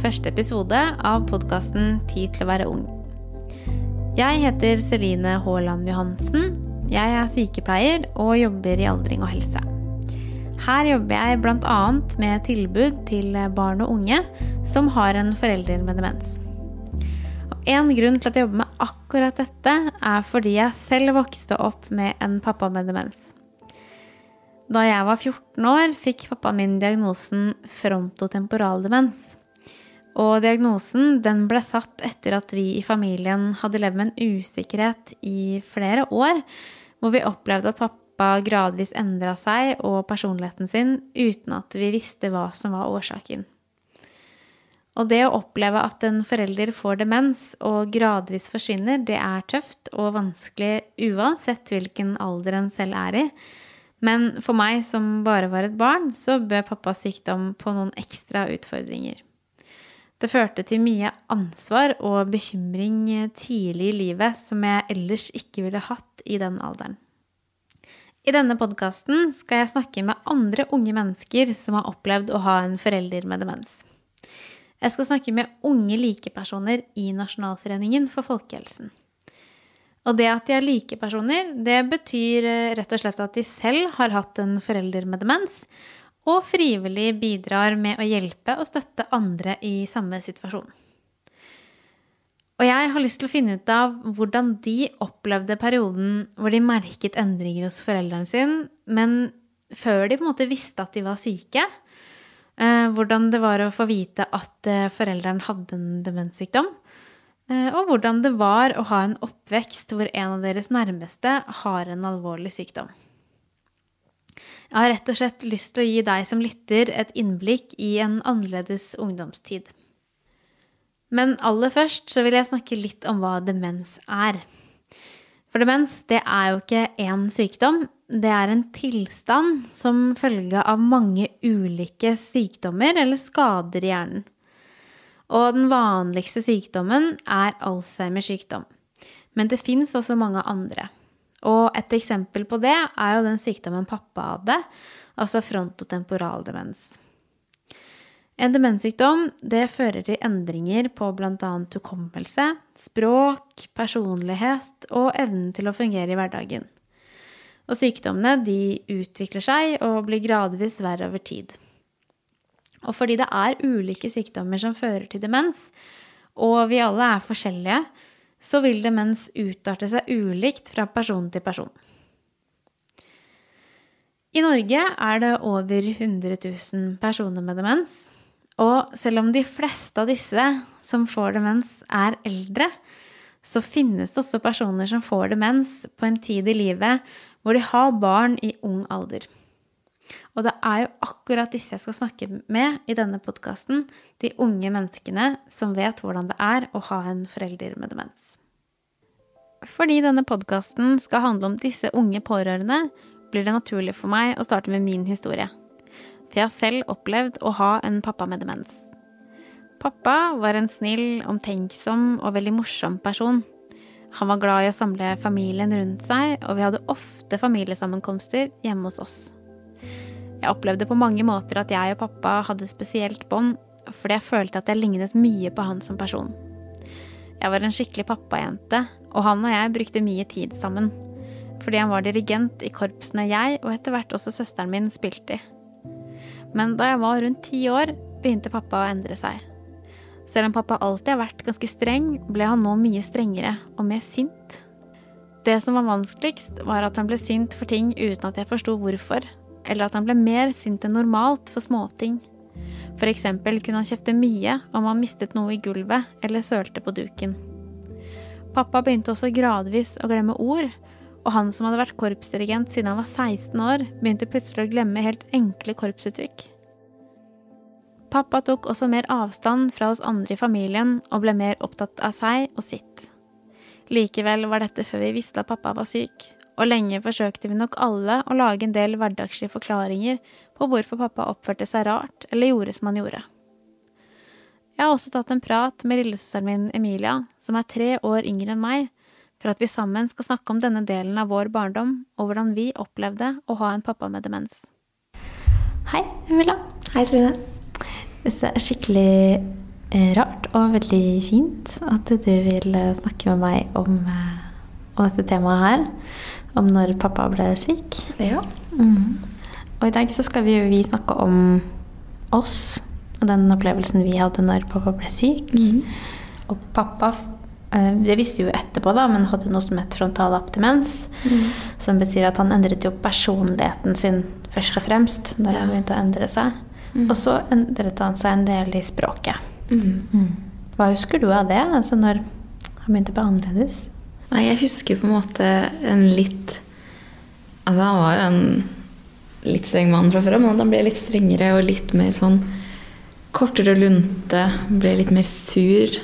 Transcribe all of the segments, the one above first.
første episode av podkasten Tid til å være ung. Jeg heter Celine Haaland Johansen. Jeg er sykepleier og jobber i aldring og helse. Her jobber jeg bl.a. med tilbud til barn og unge som har en forelder med demens. En grunn til at jeg jobber med akkurat dette, er fordi jeg selv vokste opp med en pappa med demens. Da jeg var 14 år, fikk pappaen min diagnosen frontotemporal demens. Og diagnosen den ble satt etter at vi i familien hadde levd med en usikkerhet i flere år, hvor vi opplevde at pappa gradvis endra seg og personligheten sin uten at vi visste hva som var årsaken. Og det å oppleve at en forelder får demens og gradvis forsvinner, det er tøft og vanskelig uansett hvilken alder en selv er i. Men for meg som bare var et barn, så bød pappas sykdom på noen ekstra utfordringer. Det førte til mye ansvar og bekymring tidlig i livet som jeg ellers ikke ville hatt i den alderen. I denne podkasten skal jeg snakke med andre unge mennesker som har opplevd å ha en forelder med demens. Jeg skal snakke med unge likepersoner i Nasjonalforeningen for folkehelsen. Og det at de er likepersoner, det betyr eh, rett og slett at de selv har hatt en forelder med demens, og frivillig bidrar med å hjelpe og støtte andre i samme situasjon. Og jeg har lyst til å finne ut av hvordan de opplevde perioden hvor de merket endringer hos foreldrene sine, men før de på en måte visste at de var syke. Eh, hvordan det var å få vite at foreldrene forelderen hadde en demenssykdom. Eh, og hvordan det var å ha en oppvekst hvor en av deres nærmeste har en alvorlig sykdom. Jeg har rett og slett lyst til å gi deg som lytter et innblikk i en annerledes ungdomstid. Men aller først så vil jeg snakke litt om hva demens er. For demens det er jo ikke én sykdom, det er en tilstand som følge av mange ulike sykdommer eller skader i hjernen. Og den vanligste sykdommen er Alzheimers sykdom. Men det fins også mange andre. Og et eksempel på det er jo den sykdommen pappa hadde, altså frontotemporal demens. En demenssykdom det fører til endringer på bl.a. hukommelse, språk, personlighet og evnen til å fungere i hverdagen. Og sykdommene de utvikler seg og blir gradvis verre over tid. Og fordi det er ulike sykdommer som fører til demens, og vi alle er forskjellige, så vil demens utarte seg ulikt fra person til person. I Norge er det over 100 000 personer med demens. Og selv om de fleste av disse som får demens, er eldre, så finnes det også personer som får demens på en tid i livet hvor de har barn i ung alder. Og det er jo akkurat disse jeg skal snakke med i denne podkasten. De unge menneskene som vet hvordan det er å ha en forelder med demens. Fordi denne podkasten skal handle om disse unge pårørende, blir det naturlig for meg å starte med min historie. For jeg har selv opplevd å ha en pappa med demens. Pappa var en snill, omtenksom og veldig morsom person. Han var glad i å samle familien rundt seg, og vi hadde ofte familiesammenkomster hjemme hos oss. Jeg opplevde på mange måter at jeg og pappa hadde spesielt bånd, fordi jeg følte at jeg lignet mye på han som person. Jeg var en skikkelig pappajente, og han og jeg brukte mye tid sammen. Fordi han var dirigent i korpsene jeg, og etter hvert også søsteren min, spilte i. Men da jeg var rundt ti år, begynte pappa å endre seg. Selv om pappa alltid har vært ganske streng, ble han nå mye strengere og mer sint. Det som var vanskeligst, var at han ble sint for ting uten at jeg forsto hvorfor, eller at han ble mer sint enn normalt for småting. For eksempel kunne han kjefte mye om han mistet noe i gulvet eller sølte på duken. Pappa begynte også gradvis å glemme ord, og han som hadde vært korpsdirigent siden han var 16 år, begynte plutselig å glemme helt enkle korpsuttrykk. Pappa tok også mer avstand fra oss andre i familien og ble mer opptatt av seg og sitt. Likevel var dette før vi visste at pappa var syk, og lenge forsøkte vi nok alle å lage en del hverdagslige forklaringer på hvorfor pappa oppførte seg rart eller gjorde som han gjorde. Jeg har også tatt en prat med lillesøsteren min Emilia, som er tre år yngre enn meg, for at vi sammen skal snakke om denne delen av vår barndom, og hvordan vi opplevde å ha en pappa med demens. Hei, Emilia. Hei, Trine. det er skikkelig eh, rart og veldig fint at du vil eh, snakke med meg om, eh, om dette temaet her. Om når pappa ble syk. Ja. Mm. Og i dag så skal vi, vi snakke om oss og den opplevelsen vi hadde når pappa ble syk. Og pappa eh, det visste vi jo etterpå, da, men hadde jo noe som het frontal abstinens. Som betyr at han endret jo personligheten sin først og fremst da han begynte å endre seg. Og så endret han seg en del i språket. Mm. Hva husker du av det, altså når han begynte å bli annerledes? Nei, jeg husker på en måte en litt Altså, han var jo en litt streng mann fra før, men han ble litt strengere og litt mer sånn kortere lunte. Ble litt mer sur.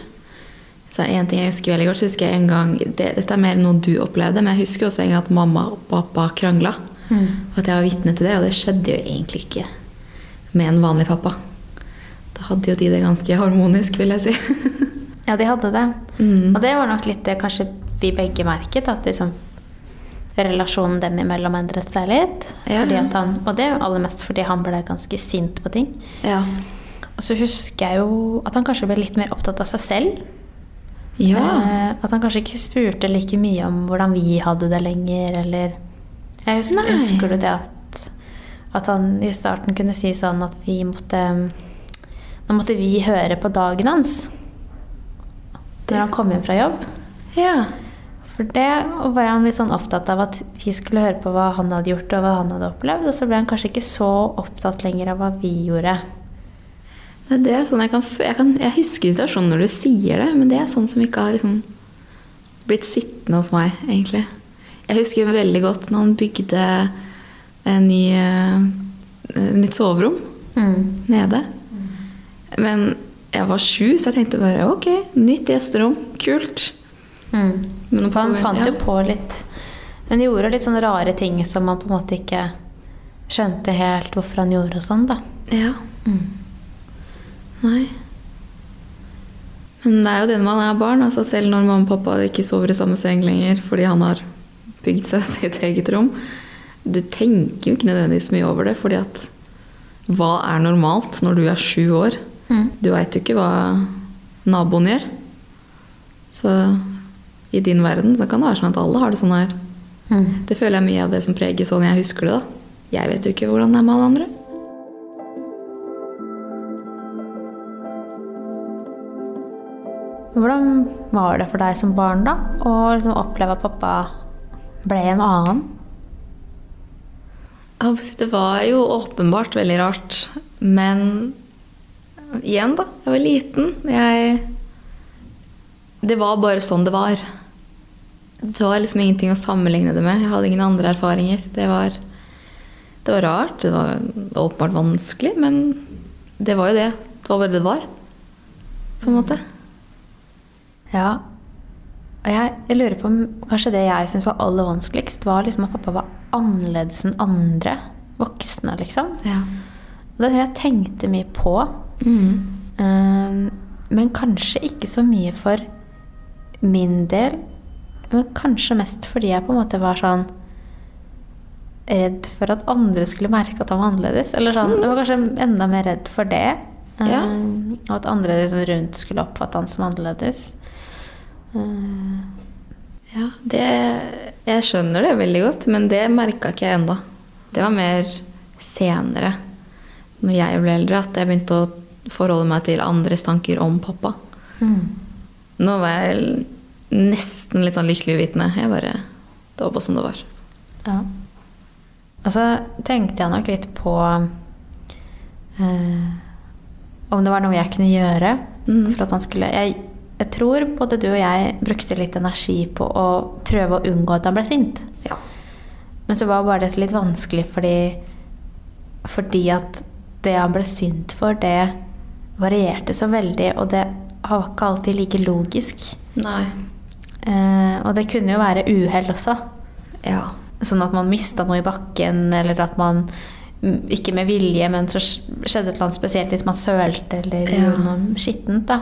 Så er det en ting jeg husker veldig godt, så husker jeg en gang det, Dette er mer noe du opplevde, men jeg husker også en gang at mamma og pappa krangla. Og at jeg var vitne til det, og det skjedde jo egentlig ikke med en vanlig pappa. Da hadde jo de det ganske harmonisk, vil jeg si. Ja, de hadde det. Mm. Og det var nok litt det kanskje vi begge merket, at liksom relasjonen dem imellom endret seg litt. Ja, Fordi at han, og det er aller mest fordi han ble ganske sint på ting. ja. Og så husker jeg jo at han kanskje ble litt mer opptatt av seg selv. Ja. Eh, at han kanskje ikke spurte like mye om hvordan vi hadde det lenger, eller jeg husker, Nei. husker du det at, at han i starten kunne si sånn at vi måtte Nå måtte vi høre på dagen hans når han kom hjem fra jobb. ja. For det var han litt sånn opptatt av at vi skulle høre på hva han hadde gjort og hva han hadde opplevd, og så ble han kanskje ikke så opptatt lenger av hva vi gjorde. Det er det, sånn jeg, kan, jeg, kan, jeg husker situasjonen når du sier det, men det er sånn som ikke har liksom blitt sittende hos meg, egentlig. Jeg husker veldig godt når han bygde en ny, eh, nytt soverom nede. Men jeg var sju, så jeg tenkte bare ok, nytt gjesterom, kult. Mm. Men på- fant ja. jo på litt Han gjorde litt sånne rare ting som man på en måte ikke skjønte helt hvorfor han gjorde og sånn, da. Ja. Mm. Nei. Men det er jo det når man er barn. altså Selv når mamma og pappa ikke sover i samme seng lenger fordi han har bygd seg sitt eget rom. Du tenker jo ikke nødvendigvis mye over det, fordi at hva er normalt når du er sju år? Mm. Du veit jo ikke hva naboen gjør. Så i din verden så kan det være sånn at alle har det sånn her. Mm. Det føler jeg mye av det som preger sånn jeg husker det. da. Jeg vet jo ikke hvordan det er med alle andre. Hvordan var det for deg som barn, da? Å liksom oppleve at pappa ble en annen? Det var jo åpenbart veldig rart. Men igjen, da. Jeg var liten. Jeg Det var bare sånn det var. Det var liksom ingenting å sammenligne det med. Jeg hadde ingen andre erfaringer. Det var, det var rart. Det var åpenbart vanskelig, men det var jo det. Det var bare det det var. På en måte. Ja. Og jeg, jeg lurer på om kanskje det jeg syntes var aller vanskeligst, var liksom at pappa var annerledes enn andre voksne, liksom. Ja. Og det tror jeg tenkte mye på. Mm. Um, men kanskje ikke så mye for min del. Men kanskje mest fordi jeg på en måte var sånn redd for at andre skulle merke at han var annerledes. Eller sånn, Jeg var kanskje enda mer redd for det. Ja. Um, og at andre liksom rundt skulle oppfatte han som annerledes. Uh. Ja, det, jeg skjønner det veldig godt, men det merka ikke jeg ennå. Det var mer senere, når jeg ble eldre, at jeg begynte å forholde meg til andres tanker om pappa. mm. Nå var jeg nesten litt sånn lykkelig uvitende. Jeg bare Det var bare som det var. Ja. Og så tenkte jeg nok litt på eh, om det var noe jeg kunne gjøre mm. for at han skulle jeg, jeg tror både du og jeg brukte litt energi på å prøve å unngå at han ble sint. Ja. Men så var bare det litt vanskelig fordi, fordi at det han ble sint for, det varierte så veldig, og det var ikke alltid like logisk. Nei. Eh, og det kunne jo være uhell også. Ja. Sånn at man mista noe i bakken, eller at man ikke med vilje, men så skjedde et eller annet spesielt hvis man sølte eller Ja. gjorde noe skittent. da.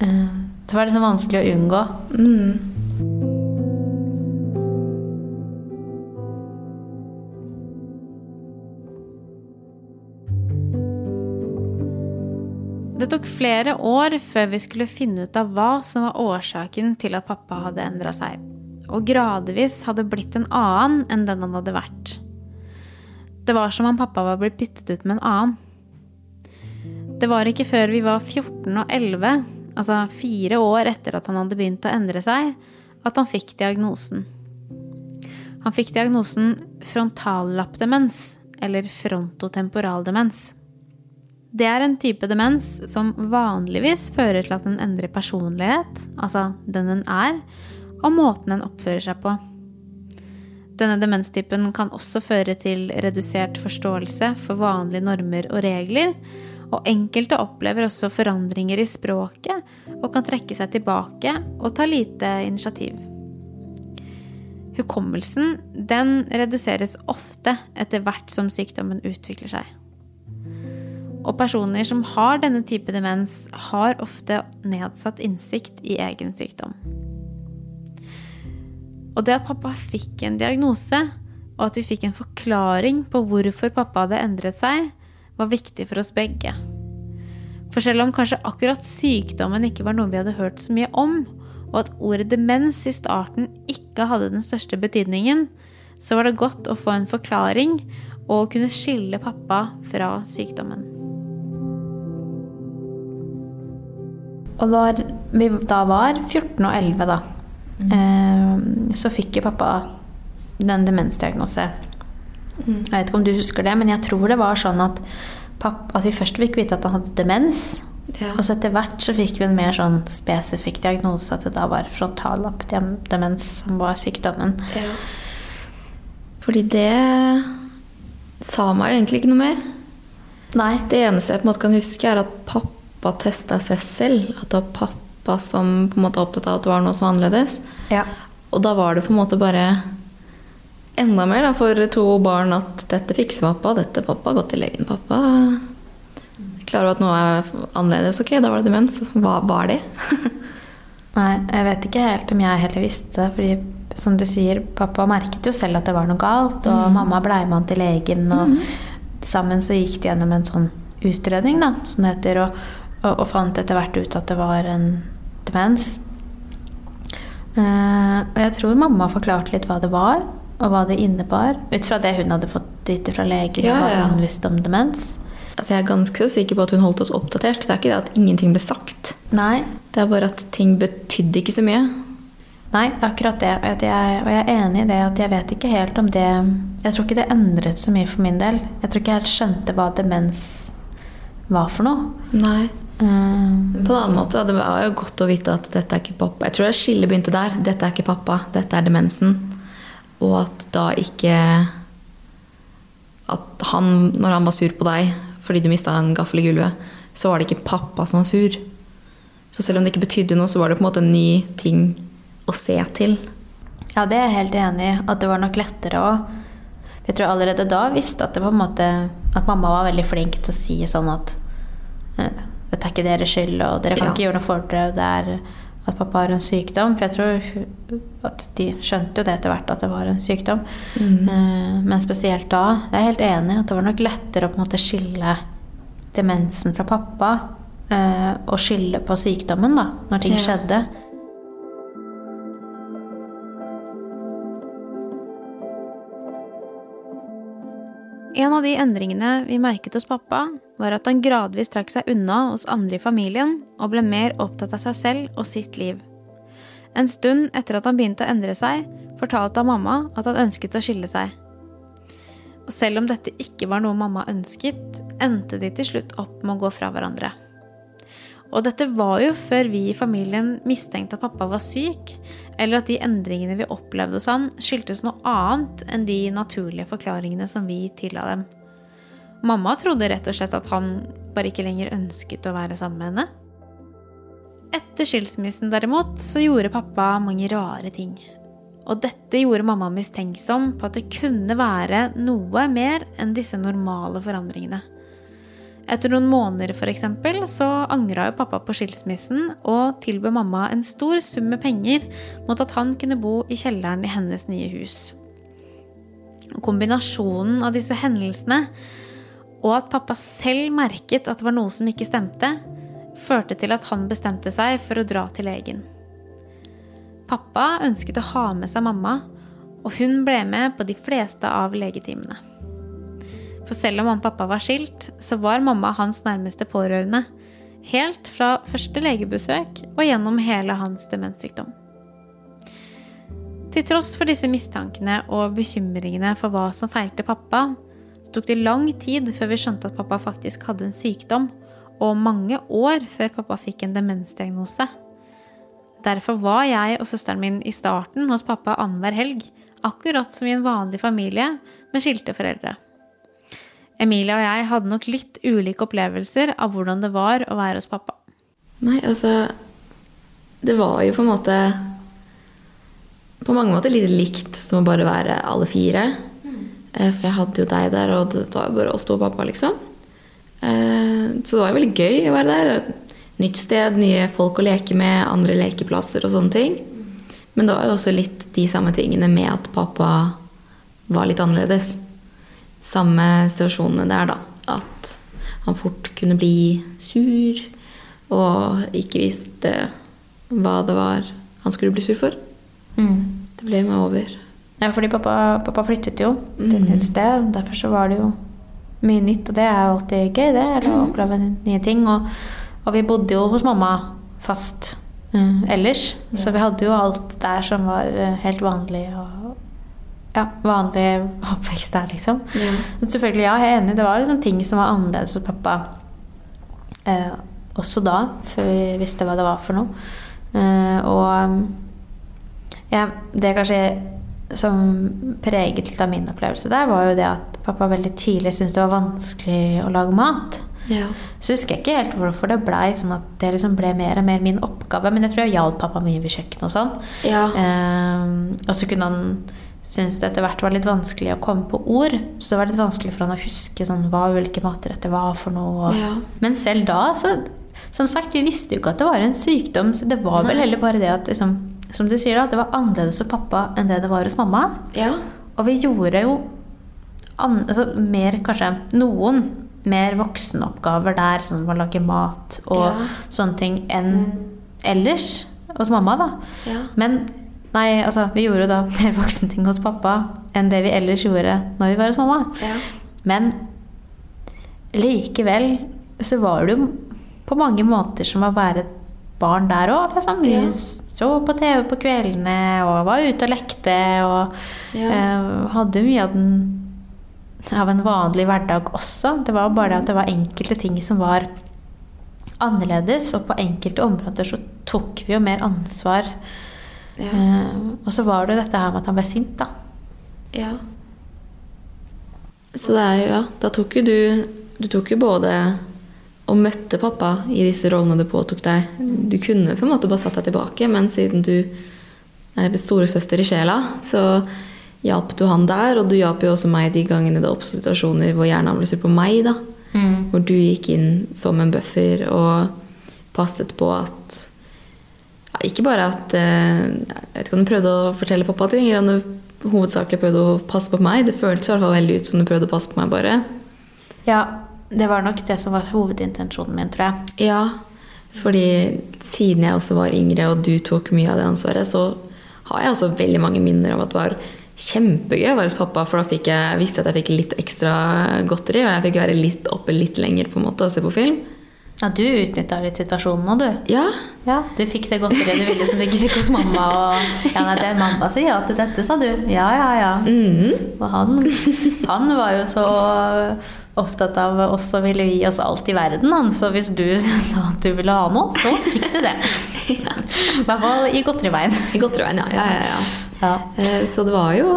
Eh, Så var det så vanskelig å unngå. Mm. Tok flere år før vi skulle finne ut av hva som var årsaken til at pappa hadde endra seg, og gradvis hadde blitt en annen enn den han hadde vært. Det var som om pappa var blitt byttet ut med en annen. Det var ikke før vi var 14 og 11, altså fire år etter at han hadde begynt å endre seg, at han fikk diagnosen. Han fikk diagnosen frontallappdemens, eller frontotemporaldemens. Det er en type demens som vanligvis fører til at en endrer personlighet, altså den en er, og måten en oppfører seg på. Denne demenstypen kan også føre til redusert forståelse for vanlige normer og regler, og enkelte opplever også forandringer i språket og kan trekke seg tilbake og ta lite initiativ. Hukommelsen den reduseres ofte etter hvert som sykdommen utvikler seg. Og personer som har denne type demens, har ofte nedsatt innsikt i egen sykdom. Og det at pappa fikk en diagnose, og at vi fikk en forklaring på hvorfor pappa hadde endret seg, var viktig for oss begge. For selv om kanskje akkurat sykdommen ikke var noe vi hadde hørt så mye om, og at ordet demens i starten ikke hadde den største betydningen, så var det godt å få en forklaring og kunne skille pappa fra sykdommen. Og da vi da var 14 og 11, da, mm. så fikk jo pappa den demensdiagnose. Mm. Jeg vet ikke om du husker det, men jeg tror det var sånn at, pappa, at vi først fikk vite at han hadde demens. Ja. Og så etter hvert så fikk vi en mer sånn spesifikk diagnose, at det da var frontallappdemens som var sykdommen. Ja. Fordi det sa meg egentlig ikke noe mer. Nei. Det eneste jeg på en måte kan huske, er at pappa pappa testa seg selv. At det var pappa som på en måte var opptatt av at det var noe som var annerledes. Ja. Og da var det på en måte bare enda mer da, for to barn at dette fikser pappa, dette pappa, gått til legen, pappa. Klarer du at noe er annerledes? Ok, da var det demens. Hva var det? Nei, jeg vet ikke helt om jeg heller visste det. fordi som du sier, pappa merket jo selv at det var noe galt, og mm. mamma blei med han til legen. Og mm. sammen så gikk de gjennom en sånn utredning, da, som det heter. Og, og, og fant etter hvert ut at det var en demens. Uh, og jeg tror mamma forklarte litt hva det var, og hva det innebar. Ut fra det hun hadde fått vite fra legen ja, ja. hun visste om demens. Altså jeg er ganske så sikker på at hun holdt oss oppdatert. Det er ikke det at ingenting ble sagt. Nei. Det er bare at ting betydde ikke så mye. Nei, det er akkurat det. Og jeg, og jeg, er enig i det at jeg vet ikke helt om det Jeg tror ikke det endret så mye for min del. Jeg tror ikke jeg helt skjønte hva demens var for noe. Nei. Um, På en annen måte, Det var jo godt å vite at dette er ikke pappa. Jeg tror det skillet begynte der. Dette er ikke pappa, dette er demensen. Og at da ikke At han, når han var sur på deg fordi du mista en gaffel i gulvet, så var det ikke pappa som var sur. Så selv om det ikke betydde noe, så var det på en måte en ny ting å se til. Ja, det er jeg helt enig i. At det var nok lettere òg. Jeg tror allerede da visste at det på en måte At mamma var veldig flink til å si sånn at eh, dette er ikke deres skyld, og dere kan ja. ikke gjøre noe for dere. Det er at pappa har en sykdom. For jeg tror at de skjønte jo det etter hvert, at det var en sykdom. Mm. Eh, men spesielt da. Jeg er helt enig at det var nok lettere å på en måte skille demensen fra pappa. Eh, og skylde på sykdommen da, når ting ja. skjedde. En av de endringene vi merket hos pappa, var at han gradvis trakk seg unna hos andre i familien og ble mer opptatt av seg selv og sitt liv. En stund etter at han begynte å endre seg, fortalte han mamma at han ønsket å skille seg. Og selv om dette ikke var noe mamma ønsket, endte de til slutt opp med å gå fra hverandre. Og dette var jo før vi i familien mistenkte at pappa var syk, eller at de endringene vi opplevde hos han, skyldtes noe annet enn de naturlige forklaringene som vi tilla dem. Mamma trodde rett og slett at han bare ikke lenger ønsket å være sammen med henne. Etter skilsmissen derimot, så gjorde pappa mange rare ting. Og dette gjorde mamma mistenksom på at det kunne være noe mer enn disse normale forandringene. Etter noen måneder eksempel, så angra jo pappa på skilsmissen og tilbød mamma en stor sum med penger mot at han kunne bo i kjelleren i hennes nye hus. Kombinasjonen av disse hendelsene og at pappa selv merket at det var noe som ikke stemte, førte til at han bestemte seg for å dra til legen. Pappa ønsket å ha med seg mamma, og hun ble med på de fleste av legetimene. For selv om mamma og pappa var skilt, så var mamma hans nærmeste pårørende. Helt fra første legebesøk og gjennom hele hans demenssykdom. Til tross for disse mistankene og bekymringene for hva som feilte pappa, så tok det lang tid før vi skjønte at pappa faktisk hadde en sykdom, og mange år før pappa fikk en demensdiagnose. Derfor var jeg og søsteren min i starten hos pappa annenhver helg, akkurat som i en vanlig familie med skilte foreldre. Emilie og jeg hadde nok litt ulike opplevelser av hvordan det var å være hos pappa. Nei, altså Det var jo på en måte På mange måter litt likt som å bare være alle fire. Mm. For jeg hadde jo deg der, og det var jo bare oss to og pappa, liksom. Eh, Så det var jo veldig gøy å være der. Nytt sted, nye folk å leke med, andre lekeplasser og sånne ting. Men det var jo også litt de samme tingene med at pappa var litt annerledes. Samme situasjonene der, da. At han fort kunne bli sur og ikke visste hva det var han skulle bli sur for. Det ble med over. Ja, fordi pappa, pappa flyttet jo til et nytt sted. Derfor så var det jo mye nytt, og det er jo alltid gøy, det. Eller å oppleve nye ting. Og, og vi bodde jo hos mamma fast Mm. ellers, så vi hadde jo alt der som var eh, helt vanlig. og ja, vanlig oppvekst der, liksom. Men selvfølgelig, ja, jeg er enig. Det var liksom ting som var annerledes hos pappa eh, også da, før vi visste hva det var for noe. Eh, og ja, det kanskje som preget litt av min opplevelse der, var jo det at pappa veldig tidlig syntes det var vanskelig å lage mat. Ja. Så husker jeg ikke helt hvorfor det blei sånn at det liksom ble mer og mer min oppgave. Men jeg tror jeg hjalp pappa mye ved kjøkkenet og sånn. Ja. Eh, og så kunne han synes det etter hvert var litt vanskelig å komme på ord. Så det var litt vanskelig for han å huske sånn, hva ulike matretter var for noe. Ja. Men selv da, så Som sagt, vi visste jo ikke at det var en sykdom. Så det var vel Nei. heller bare det at liksom, Som du sier, da, det var annerledes hos pappa enn det det var hos mamma. ja. Og vi gjorde jo an, altså, mer, kanskje noen mer voksenoppgaver der, sånn å lage mat og Ja. sånne ting, enn ellers hos mamma, da. Ja. Men nei, altså, vi gjorde jo da mer voksenting hos pappa enn det vi ellers gjorde når vi var hos mamma. Ja. Men likevel så var det jo på mange måter som å være et barn der òg. Liksom. Vi Ja. så på TV på kveldene og var ute og lekte og Ja. eh, hadde mye av, den, av en vanlig hverdag også. Det var bare det at det var enkelte ting som var annerledes, og på enkelte områder så tok vi jo mer ansvar. Ja. Eh, og så var det dette her med at han ble sint, da. Ja. Så det er jo, ja, da tok jo du Du tok jo både og møtte pappa i disse rollene du påtok deg. Du kunne på en måte bare satt deg tilbake, men siden du er storesøster i sjela, så hjalp du han der, og du hjalp jo også meg de gangene det oppsto situasjoner hvor sur på meg, da. Hvor du gikk inn som en buffer og passet på at Ikke bare at eh, Jeg vet ikke om du prøvde å fortelle pappa ting, eller om du hovedsakelig prøvde å passe på meg. Det føltes i hvert fall veldig ut som du prøvde å passe på meg, bare. Ja, det var nok det som var hovedintensjonen min, tror jeg. Ja, fordi siden jeg også var yngre, og du tok mye av det ansvaret, så har jeg også veldig mange minner av at det var kjempegøy å være hos pappa, for da fikk jeg, visste jeg at jeg fikk litt ekstra godteri, og jeg fikk være litt oppe litt lenger på en måte og se på film. Ja, du utnytta litt situasjonen nå, du. Ja, Ja, Du fikk det godteriet du ville som du ikke fikk hos mamma. Og, ja, nei, det Mamma sier ja til dette, sa du. Ja, ja, ja. Mm. Og han, han var jo så opptatt av oss og ville gi oss alt i verden, han. Så hvis du sa at du ville ha noe, så fikk du det. I hvert fall i godteriveien. i godteriveien, ja. ja, ja, ja. Ja. Eh, Så det var jo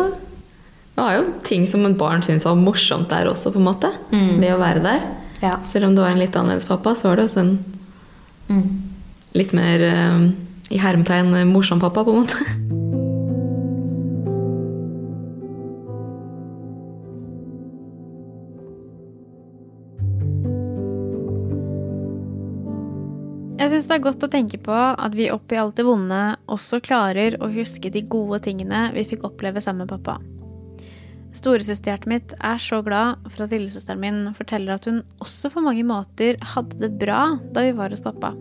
det var jo ting som et barn syntes var morsomt der også, på en måte. Ved å være der. Ja. Selv om det var en litt annerledes pappa, så var det også en Mm. litt mer eh, i hermetegn morsom pappa, på en måte. Jeg syns det er godt å tenke på at vi oppi alt det vonde også klarer å huske de gode tingene vi fikk oppleve sammen med pappa. Storesøsterhjertet mitt er så glad for at lillesøsteren min forteller at hun også på mange måter hadde det bra da vi var hos pappa.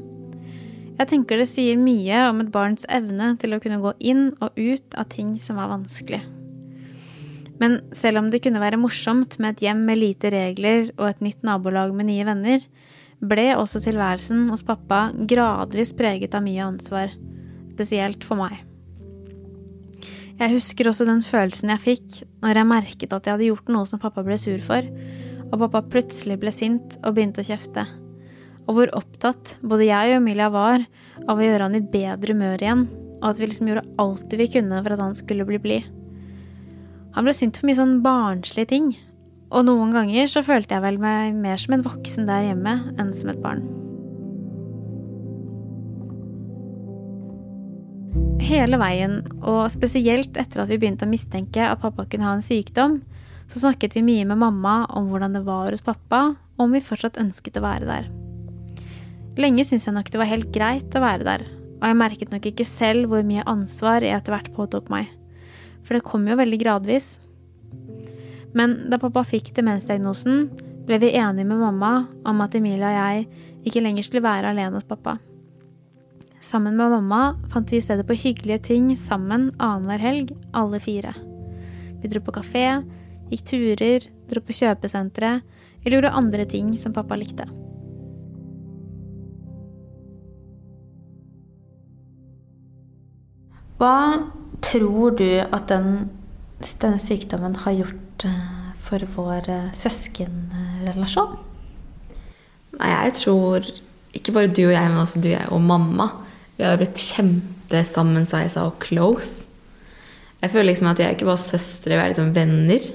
Jeg tenker det sier mye om et barns evne til å kunne gå inn og ut av ting som var vanskelig. Men selv om det kunne være morsomt med et hjem med lite regler og et nytt nabolag med nye venner, ble også tilværelsen hos pappa gradvis preget av mye ansvar, spesielt for meg. Jeg husker også den følelsen jeg fikk når jeg merket at jeg hadde gjort noe som pappa ble sur for, og pappa plutselig ble sint og begynte å kjefte. Og hvor opptatt både jeg og Emilia var av å gjøre han i bedre humør igjen, og at vi liksom gjorde alt vi kunne for at han skulle bli blid. Han ble sint for mye sånn barnslige ting, og noen ganger så følte jeg vel meg mer som en voksen der hjemme enn som et barn. Hele veien, og spesielt etter at vi begynte å mistenke at pappa kunne ha en sykdom, så snakket vi mye med mamma om hvordan det var hos pappa, og om vi fortsatt ønsket å være der. Lenge syntes jeg nok det var helt greit å være der, og jeg merket nok ikke selv hvor mye ansvar jeg etter hvert påtok meg, for det kom jo veldig gradvis. Men da pappa fikk demensdiagnosen, ble vi enige med mamma om at Emilie og jeg ikke lenger skulle være alene hos pappa. Sammen med mamma fant vi i stedet på hyggelige ting sammen annenhver helg, alle fire. Vi dro på kafé, gikk turer, dro på kjøpesenteret eller gjorde andre ting som pappa likte. Hva tror du at den, denne sykdommen har gjort eh, for vår eh, søskenrelasjon? Nei, jeg tror ikke bare du og jeg, men også du og jeg og mamma. Vi har blitt kjempesammensveisa og close. Jeg føler liksom at vi er ikke bare søstre, vi er liksom venner.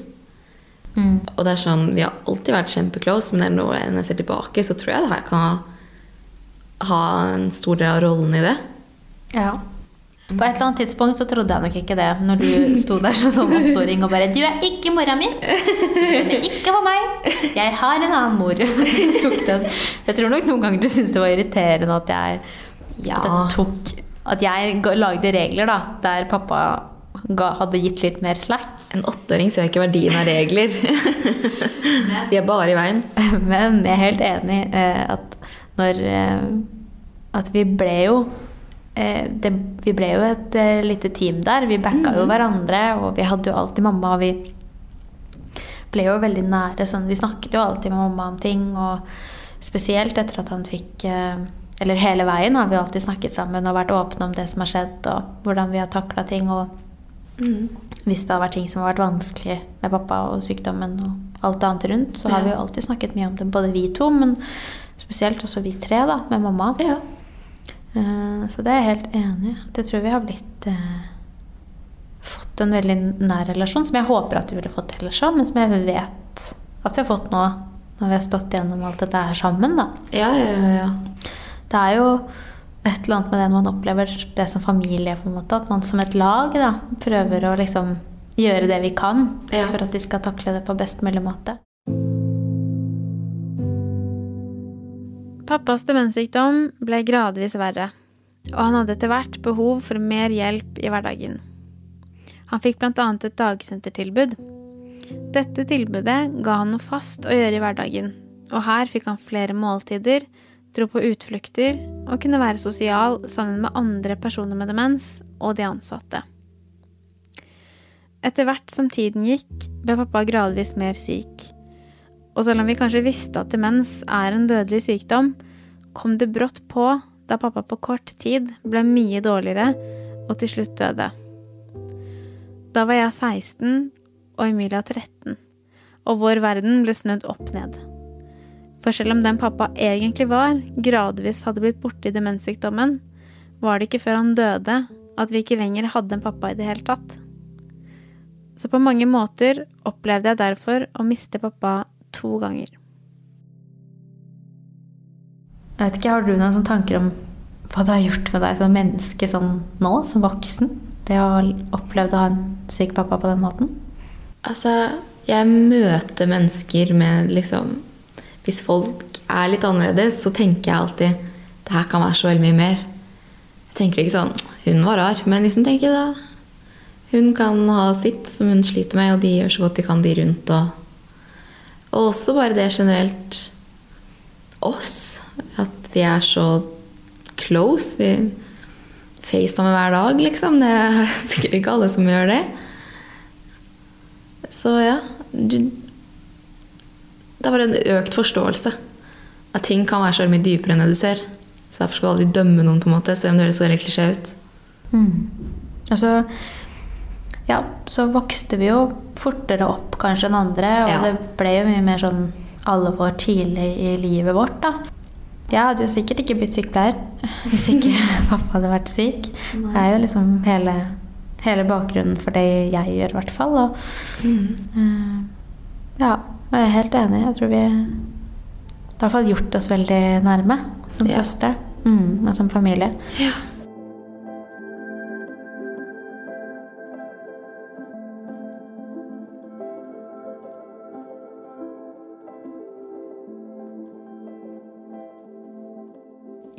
Mm. Og det er sånn, Vi har alltid vært kjempeclose, men når jeg ser tilbake, så tror jeg det her kan ha, ha en stor del av rollen i det. Ja. På et eller annet tidspunkt så trodde jeg nok ikke det, når du sto der som sånn åtteåring og bare 'Du er ikke mora mi! er ikke for meg! Jeg har en annen mor.' Jeg tror nok noen ganger du syntes det var irriterende at jeg, Ja. at jeg tok At jeg lagde regler da, der pappa ga, hadde gitt litt mer slack. En åtteåring ser ikke verdien av regler. De er bare i veien. Men jeg er helt enig eh, at når eh, At vi ble jo det, Vi ble jo et eh, lite team der. Vi backa jo hverandre, og vi hadde jo alltid mamma. Og vi ble jo veldig nære. Sånn, vi snakket jo alltid med mamma om ting. Og spesielt etter at han fikk eh, Eller hele veien har vi alltid snakket sammen og vært åpne om det som har skjedd, og hvordan vi har takla ting. og hvis det har vært ting som har vært vanskelig med pappa og sykdommen og alt annet rundt, så har Ja. vi jo alltid snakket mye om det, både vi to, men spesielt også vi tre, da, med mamma. Ja. Eh, Så det er jeg helt enig i. Jeg tror vi har blitt eh, fått en veldig nær relasjon, som jeg håper at vi ville fått ellers òg, men som jeg vet at vi har fått nå, når vi har stått gjennom alt dette her sammen, da. Ja, ja, ja, ja. Det er jo et eller annet med det når man opplever det som familie, på en måte. At man som et lag da, prøver å liksom gjøre det vi kan Ja. for at vi skal takle det på best mulig måte. Pappas demenssykdom ble gradvis verre, og han hadde etter hvert behov for mer hjelp i hverdagen. Han fikk bl.a. et dagsentertilbud. Dette tilbudet ga han noe fast å gjøre i hverdagen, og her fikk han flere måltider, dro på utflukter og kunne være sosial sammen med andre personer med demens og de ansatte. Etter hvert som tiden gikk, ble pappa gradvis mer syk. Og selv om vi kanskje visste at demens er en dødelig sykdom, kom det brått på da pappa på kort tid ble mye dårligere og til slutt døde. Da var jeg 16 og Emilia 13, og vår verden ble snudd opp ned. For selv om den pappa egentlig var, gradvis hadde blitt borte i demenssykdommen, var det ikke før han døde at vi ikke lenger hadde en pappa i det hele tatt. Så på mange måter opplevde jeg derfor å miste pappa to ganger. Jeg vet ikke, Har du noen tanker om hva det har gjort med deg som menneske sånn nå, som voksen? Det å ha opplevd å ha en syk pappa på den måten? Altså, jeg møter mennesker med liksom Hvis folk er litt annerledes, så tenker jeg alltid det her kan være så veldig mye mer. Jeg tenker ikke sånn Hun var rar. Men liksom tenker jeg da Hun kan ha sitt som hun sliter med, og de gjør så godt de kan, de rundt. Og, og også bare det generelt oss. At vi er så close. Vi facetimer hver dag, liksom. Det er sikkert ikke alle som gjør det. Så ja du, Det er bare en økt forståelse. At ting kan være så mye dypere enn det du ser. Så derfor skal du aldri dømme noen, på en måte, selv om det høres veldig klisjé ut. Mm. så ja, så vokste vi jo fortere opp kanskje enn andre, og Ja. det ble jo mye mer sånn alvor tidlig i livet vårt, da. Jeg hadde jo sikkert ikke blitt sykepleier hvis ikke pappa hadde vært syk. Det er jo liksom hele, hele bakgrunnen for det jeg gjør, i hvert fall. Og, eh, ja, jeg er helt enig. Jeg tror vi i hvert fall gjort oss veldig nærme som Ja. søstre mm, og som familie. Ja.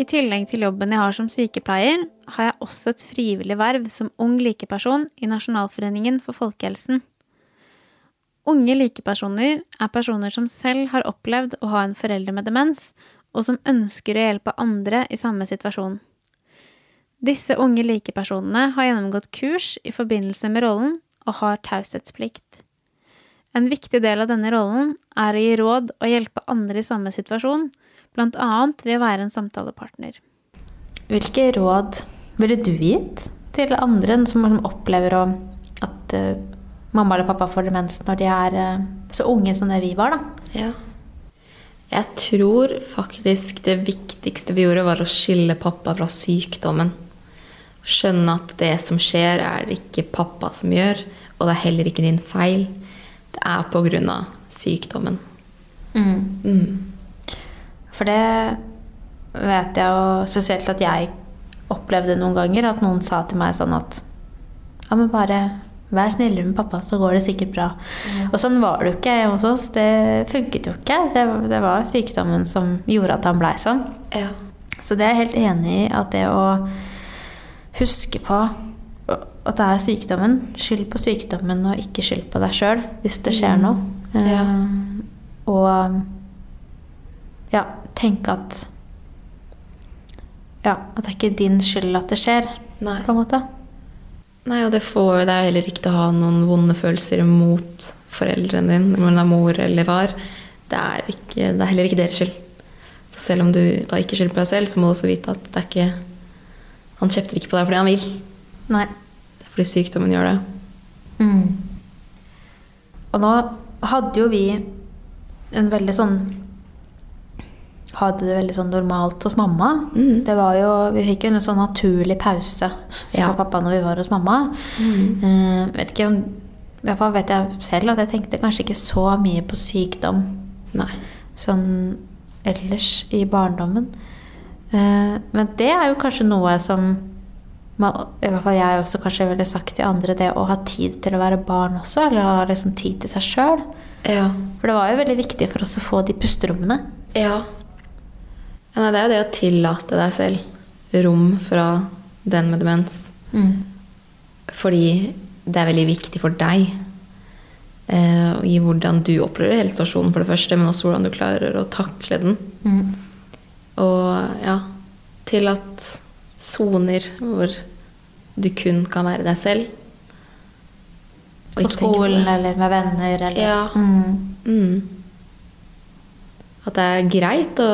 I tillegg til jobben jeg har som sykepleier, har jeg også et frivillig verv som ung likeperson i Nasjonalforeningen for folkehelsen. Unge likepersoner er personer som selv har opplevd å ha en forelder med demens, og som ønsker å hjelpe andre i samme situasjon. Disse unge likepersonene har gjennomgått kurs i forbindelse med rollen og har taushetsplikt. En viktig del av denne rollen er å gi råd og hjelpe andre i samme situasjon, blant annet ved å være en samtalepartner. Hvilke råd ville du gitt til andre som liksom opplever at eh, mamma eller pappa får demens når de er eh, så unge som det vi var, da? Ja. Jeg tror faktisk det viktigste vi gjorde, var å skille pappa fra sykdommen. Skjønne at det som skjer, er det ikke pappa som gjør, og det er heller ikke din feil. Det er på grunn av sykdommen. Mm. For det vet jeg jo spesielt at jeg opplevde noen ganger, at noen sa til meg sånn at ja, men bare vær snillere med pappa, så går det sikkert bra. Og sånn var det jo ikke hos oss. Det funket jo ikke. Det, det var sykdommen som gjorde at han blei sånn. Ja. Så det er jeg helt enig i at det å huske på at det er sykdommen. Skyld på sykdommen og ikke skyld på deg sjøl hvis det skjer noe. Ja. Eh, og ja, tenke at Ja, at det er ikke din skyld at det skjer, Nei. på en måte. Nei, og det, får, det er heller ikke å ha noen vonde følelser mot foreldrene dine, om det er mor eller far. Det er, ikke, det er heller ikke deres skyld. Så selv om du da ikke skylder på deg selv, så må du også vite at det er ikke Han kjefter ikke på deg fordi han vil. Nei. Det er fordi sykdommen gjør det. Mm. Og nå hadde jo vi en veldig sånn Hadde det veldig sånn normalt hos mamma. Mm. Det var jo, Vi fikk jo en sånn naturlig pause fra Ja. pappa når vi var hos mamma. Eh, vet ikke om, I hvert fall vet jeg selv at jeg tenkte kanskje ikke så mye på sykdom Nei. sånn ellers i barndommen. Uh, men det er jo kanskje noe som man, i hvert fall jeg også kanskje ville sagt til andre, det å ha tid til å være barn også, eller ha liksom tid til seg sjøl. Ja. For det var jo veldig viktig for oss å få de pusterommene. Ja. Ja det er jo det å tillate deg selv rom fra den med demens. Fordi det er veldig viktig for deg eh, i hvordan du opplever helsestasjonen, for det første, men også hvordan du klarer å takle den. Og ja, tillatt soner hvor du kun kan være deg selv. På skolen eller med venner eller Ja. Mm. At det er greit å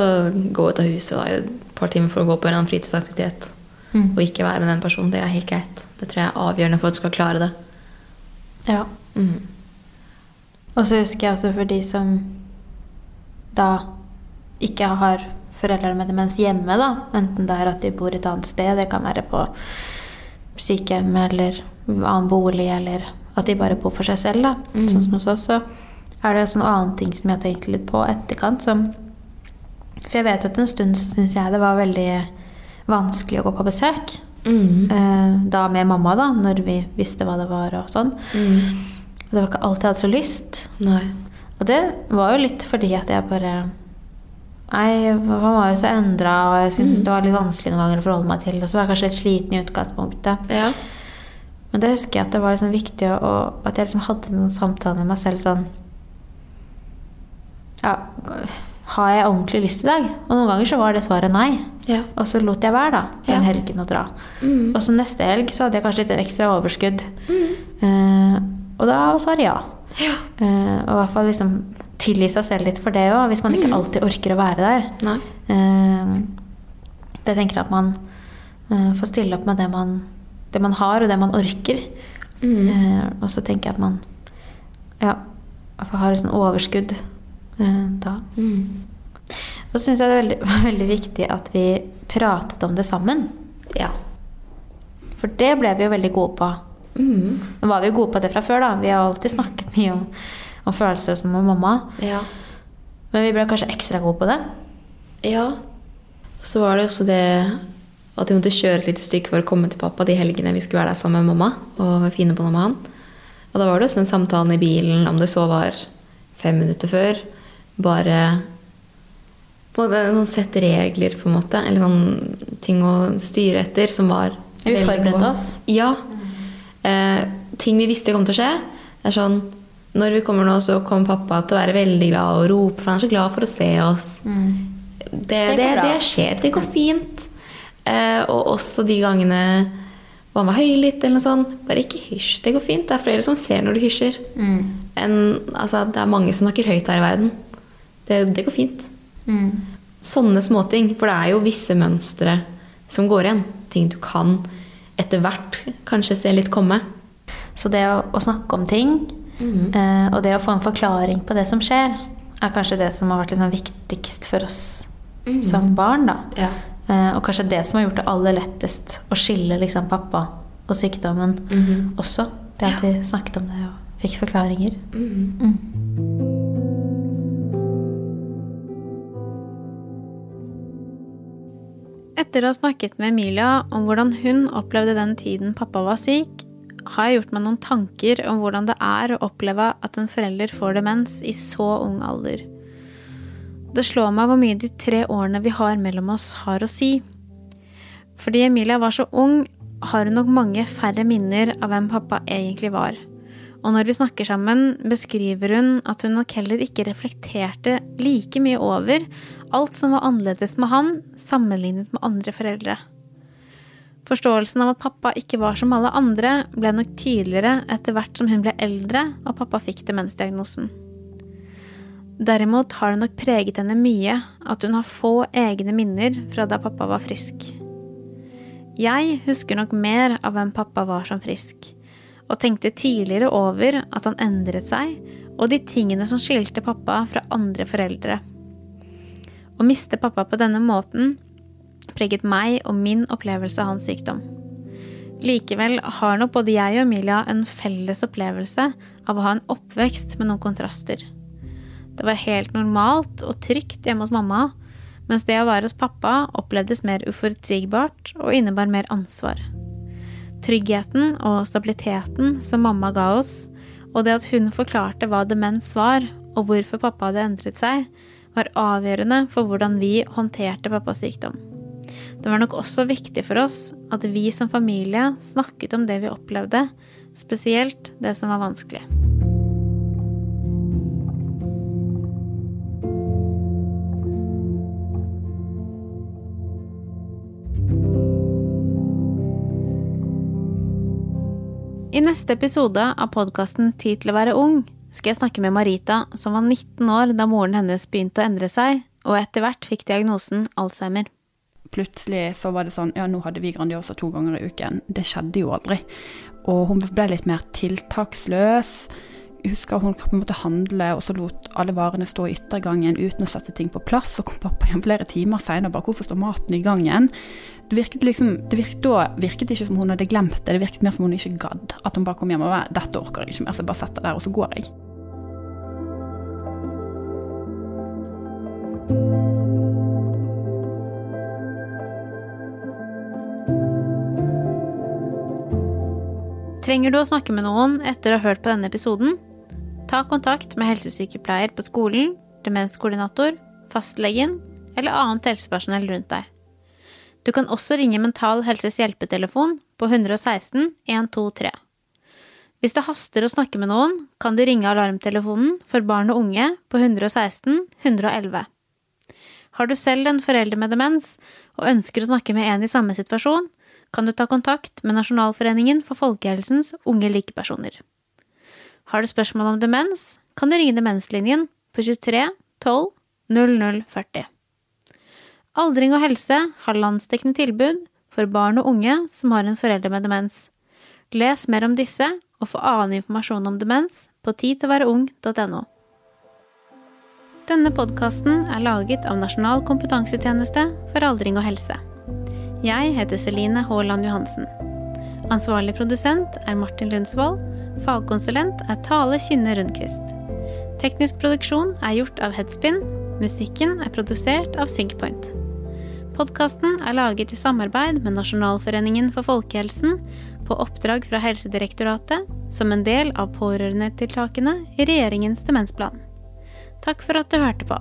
gå ut av huset da, i et par timer for å gå på en annen fritidsaktivitet. Mm. Og ikke være med den personen. Det er helt greit. Det tror jeg er avgjørende for at du skal klare det. Ja. Mm. Og så husker jeg også for de som da ikke har foreldre med demens hjemme, da. Enten det er at de bor et annet sted, det kan være på sykehjem eller annen bolig, eller at de bare bor for seg selv, da. Mm. Sånn som hos oss. Så er det en sånn annen ting som jeg har tenkt litt på etterkant, som For jeg vet at en stund så syns jeg det var veldig vanskelig å gå på besøk. Mm. Eh, Da med mamma, da, når vi visste hva det var og sånn. Mm. Og det var ikke alltid jeg hadde så lyst. Nei. Og det var jo litt fordi at jeg bare Nei, han var jo så endra, og jeg syntes det var litt vanskelig noen ganger å forholde meg til. Og så var jeg kanskje litt sliten i utgangspunktet. Ja. Men det husker jeg at det var liksom viktig å, at jeg liksom hadde noen samtaler med meg selv sånn Ja, har jeg ordentlig lyst i dag? Og noen ganger så var det svaret nei. Ja. Og så lot jeg være, da, den Ja. helgen å dra. Mm. Og så neste helg så hadde jeg kanskje litt ekstra overskudd. Eh, og da var svaret ja. Ja. Eh, og i hvert fall liksom tilgi seg selv litt for det òg, hvis man ikke alltid orker å være der. Eh, jeg tenker at man får stille opp med det man, det man har, og det man orker. Mm. Og så tenker jeg at man ja, har et sånn overskudd da. Mm. Og så syns jeg det var veldig, veldig viktig at vi pratet om det sammen. Ja. For det ble vi jo veldig gode på. Mm. Nå var vi jo gode på det fra før, da. Vi har alltid snakket mye om, om følelser som med mamma. Ja. Men vi ble kanskje ekstra gode på det. Ja. Og Så var det også det at vi måtte kjøre et lite stykke for å komme til pappa de helgene vi skulle være der sammen med mamma og finne på noe med han. Og da var det også den samtalen i bilen, om det så var fem minutter før, bare sånn sett regler, på en måte. Eller sånn ting å styre etter som var Vi forberedte oss. Ja. Eh, ting vi visste kom til å skje. Det er sånn Når vi kommer nå, så kommer pappa til å være veldig glad og rope, for han er så glad for å se oss. Det, det, det, det skjer. Det går fint. Eh, og også de gangene og han var høylytt eller noe sånt. Bare ikke hysj. Det går fint. Det er flere som ser når du hysjer. enn altså, Det er mange som snakker høyt her i verden. Det, det går fint. Sånne småting. For det er jo visse mønstre som går igjen. Ting du kan etter hvert kanskje se litt komme. Så det å, å snakke om ting, eh, og det å få en forklaring på det som skjer, er kanskje det som har vært liksom viktigst for oss som barn. da. Ja. Eh, og kanskje det som har gjort det aller lettest å skille liksom, pappa og sykdommen også. Det at vi snakket om det og fikk forklaringer. Etter å ha snakket med Emilia om hvordan hun opplevde den tiden pappa var syk, har jeg gjort meg noen tanker om hvordan det er å oppleve at en forelder får demens i så ung alder. Det slår meg hvor mye de tre årene vi har mellom oss, har å si. Fordi Emilia var så ung, har hun nok mange færre minner av hvem pappa egentlig var. Og når vi snakker sammen, beskriver hun at hun nok heller ikke reflekterte like mye over alt som var annerledes med han, sammenlignet med andre foreldre. Forståelsen av at pappa ikke var som alle andre, ble nok tydeligere etter hvert som hun ble eldre og pappa fikk demensdiagnosen. Derimot har det nok preget henne mye at hun har få egne minner fra da pappa var frisk. Jeg husker nok mer av hvem pappa var som frisk, og tenkte tidligere over at han endret seg, og de tingene som skilte pappa fra andre foreldre. Å miste pappa på denne måten preget meg og min opplevelse av hans sykdom. Likevel har nok både jeg og Emilia en felles opplevelse av å ha en oppvekst med noen kontraster. Det var helt normalt og trygt hjemme hos mamma, mens det å være hos pappa opplevdes mer uforutsigbart og innebar mer ansvar. Tryggheten og stabiliteten som mamma ga oss, og det at hun forklarte hva demens var, og hvorfor pappa hadde endret seg, var avgjørende for hvordan vi håndterte pappas sykdom. Det var nok også viktig for oss at vi som familie snakket om det vi opplevde, spesielt det som var vanskelig. I neste episode av podkasten Tid til å være ung skal jeg snakke med Marita, som var 19 år da moren hennes begynte å endre seg, og etter hvert fikk diagnosen Alzheimer. Plutselig så var det sånn Ja, nå hadde vi Grandiosa to ganger i uken. Det skjedde jo aldri. Og hun ble litt mer tiltaksløs. Jeg husker hun på en handle, og så lot alle varene stå i yttergangen uten å sette ting på plass. Så kom pappa hjem flere timer seinere og bare 'Hvorfor står maten i gangen?' Det virket liksom, det virket, da virket ikke som hun hadde glemt det, det virket mer som hun ikke gadd. At hun bare kom hjem og var 'Dette orker jeg ikke mer, så jeg bare setter der, og så går jeg'. Trenger du å snakke med noen etter å ha hørt på denne episoden? Ta kontakt med helsesykepleier på skolen, demenskoordinator, fastlegen eller annet helsepersonell rundt deg. Du kan også ringe Mental Helses hjelpetelefon på 116 123. Hvis det haster å snakke med noen, kan du ringe alarmtelefonen for barn og unge på 116 111. Har du selv en forelder med demens og ønsker å snakke med en i samme situasjon, kan du ta kontakt med Nasjonalforeningen for folkehelsens unge likepersoner. Har du spørsmål om demens, kan du ringe Demenslinjen på 23 12 00 40. Aldring og helse har landsdekkende tilbud for barn og unge som har en forelder med demens. Les mer om disse og få annen informasjon om demens på tidtilværeung.no. Denne podkasten er laget av Nasjonal kompetansetjeneste for aldring og helse. Jeg heter Celine Haaland Johansen. Ansvarlig produsent er Martin Lundsvold. Fagkonsulent er Tale Kinne Rundquist. Teknisk produksjon er gjort av Headspin. Musikken er produsert av Synkpoint. Podkasten er laget i samarbeid med Nasjonalforeningen for folkehelsen på oppdrag fra Helsedirektoratet som en del av pårørendetiltakene i regjeringens demensplan. Takk for at du hørte på.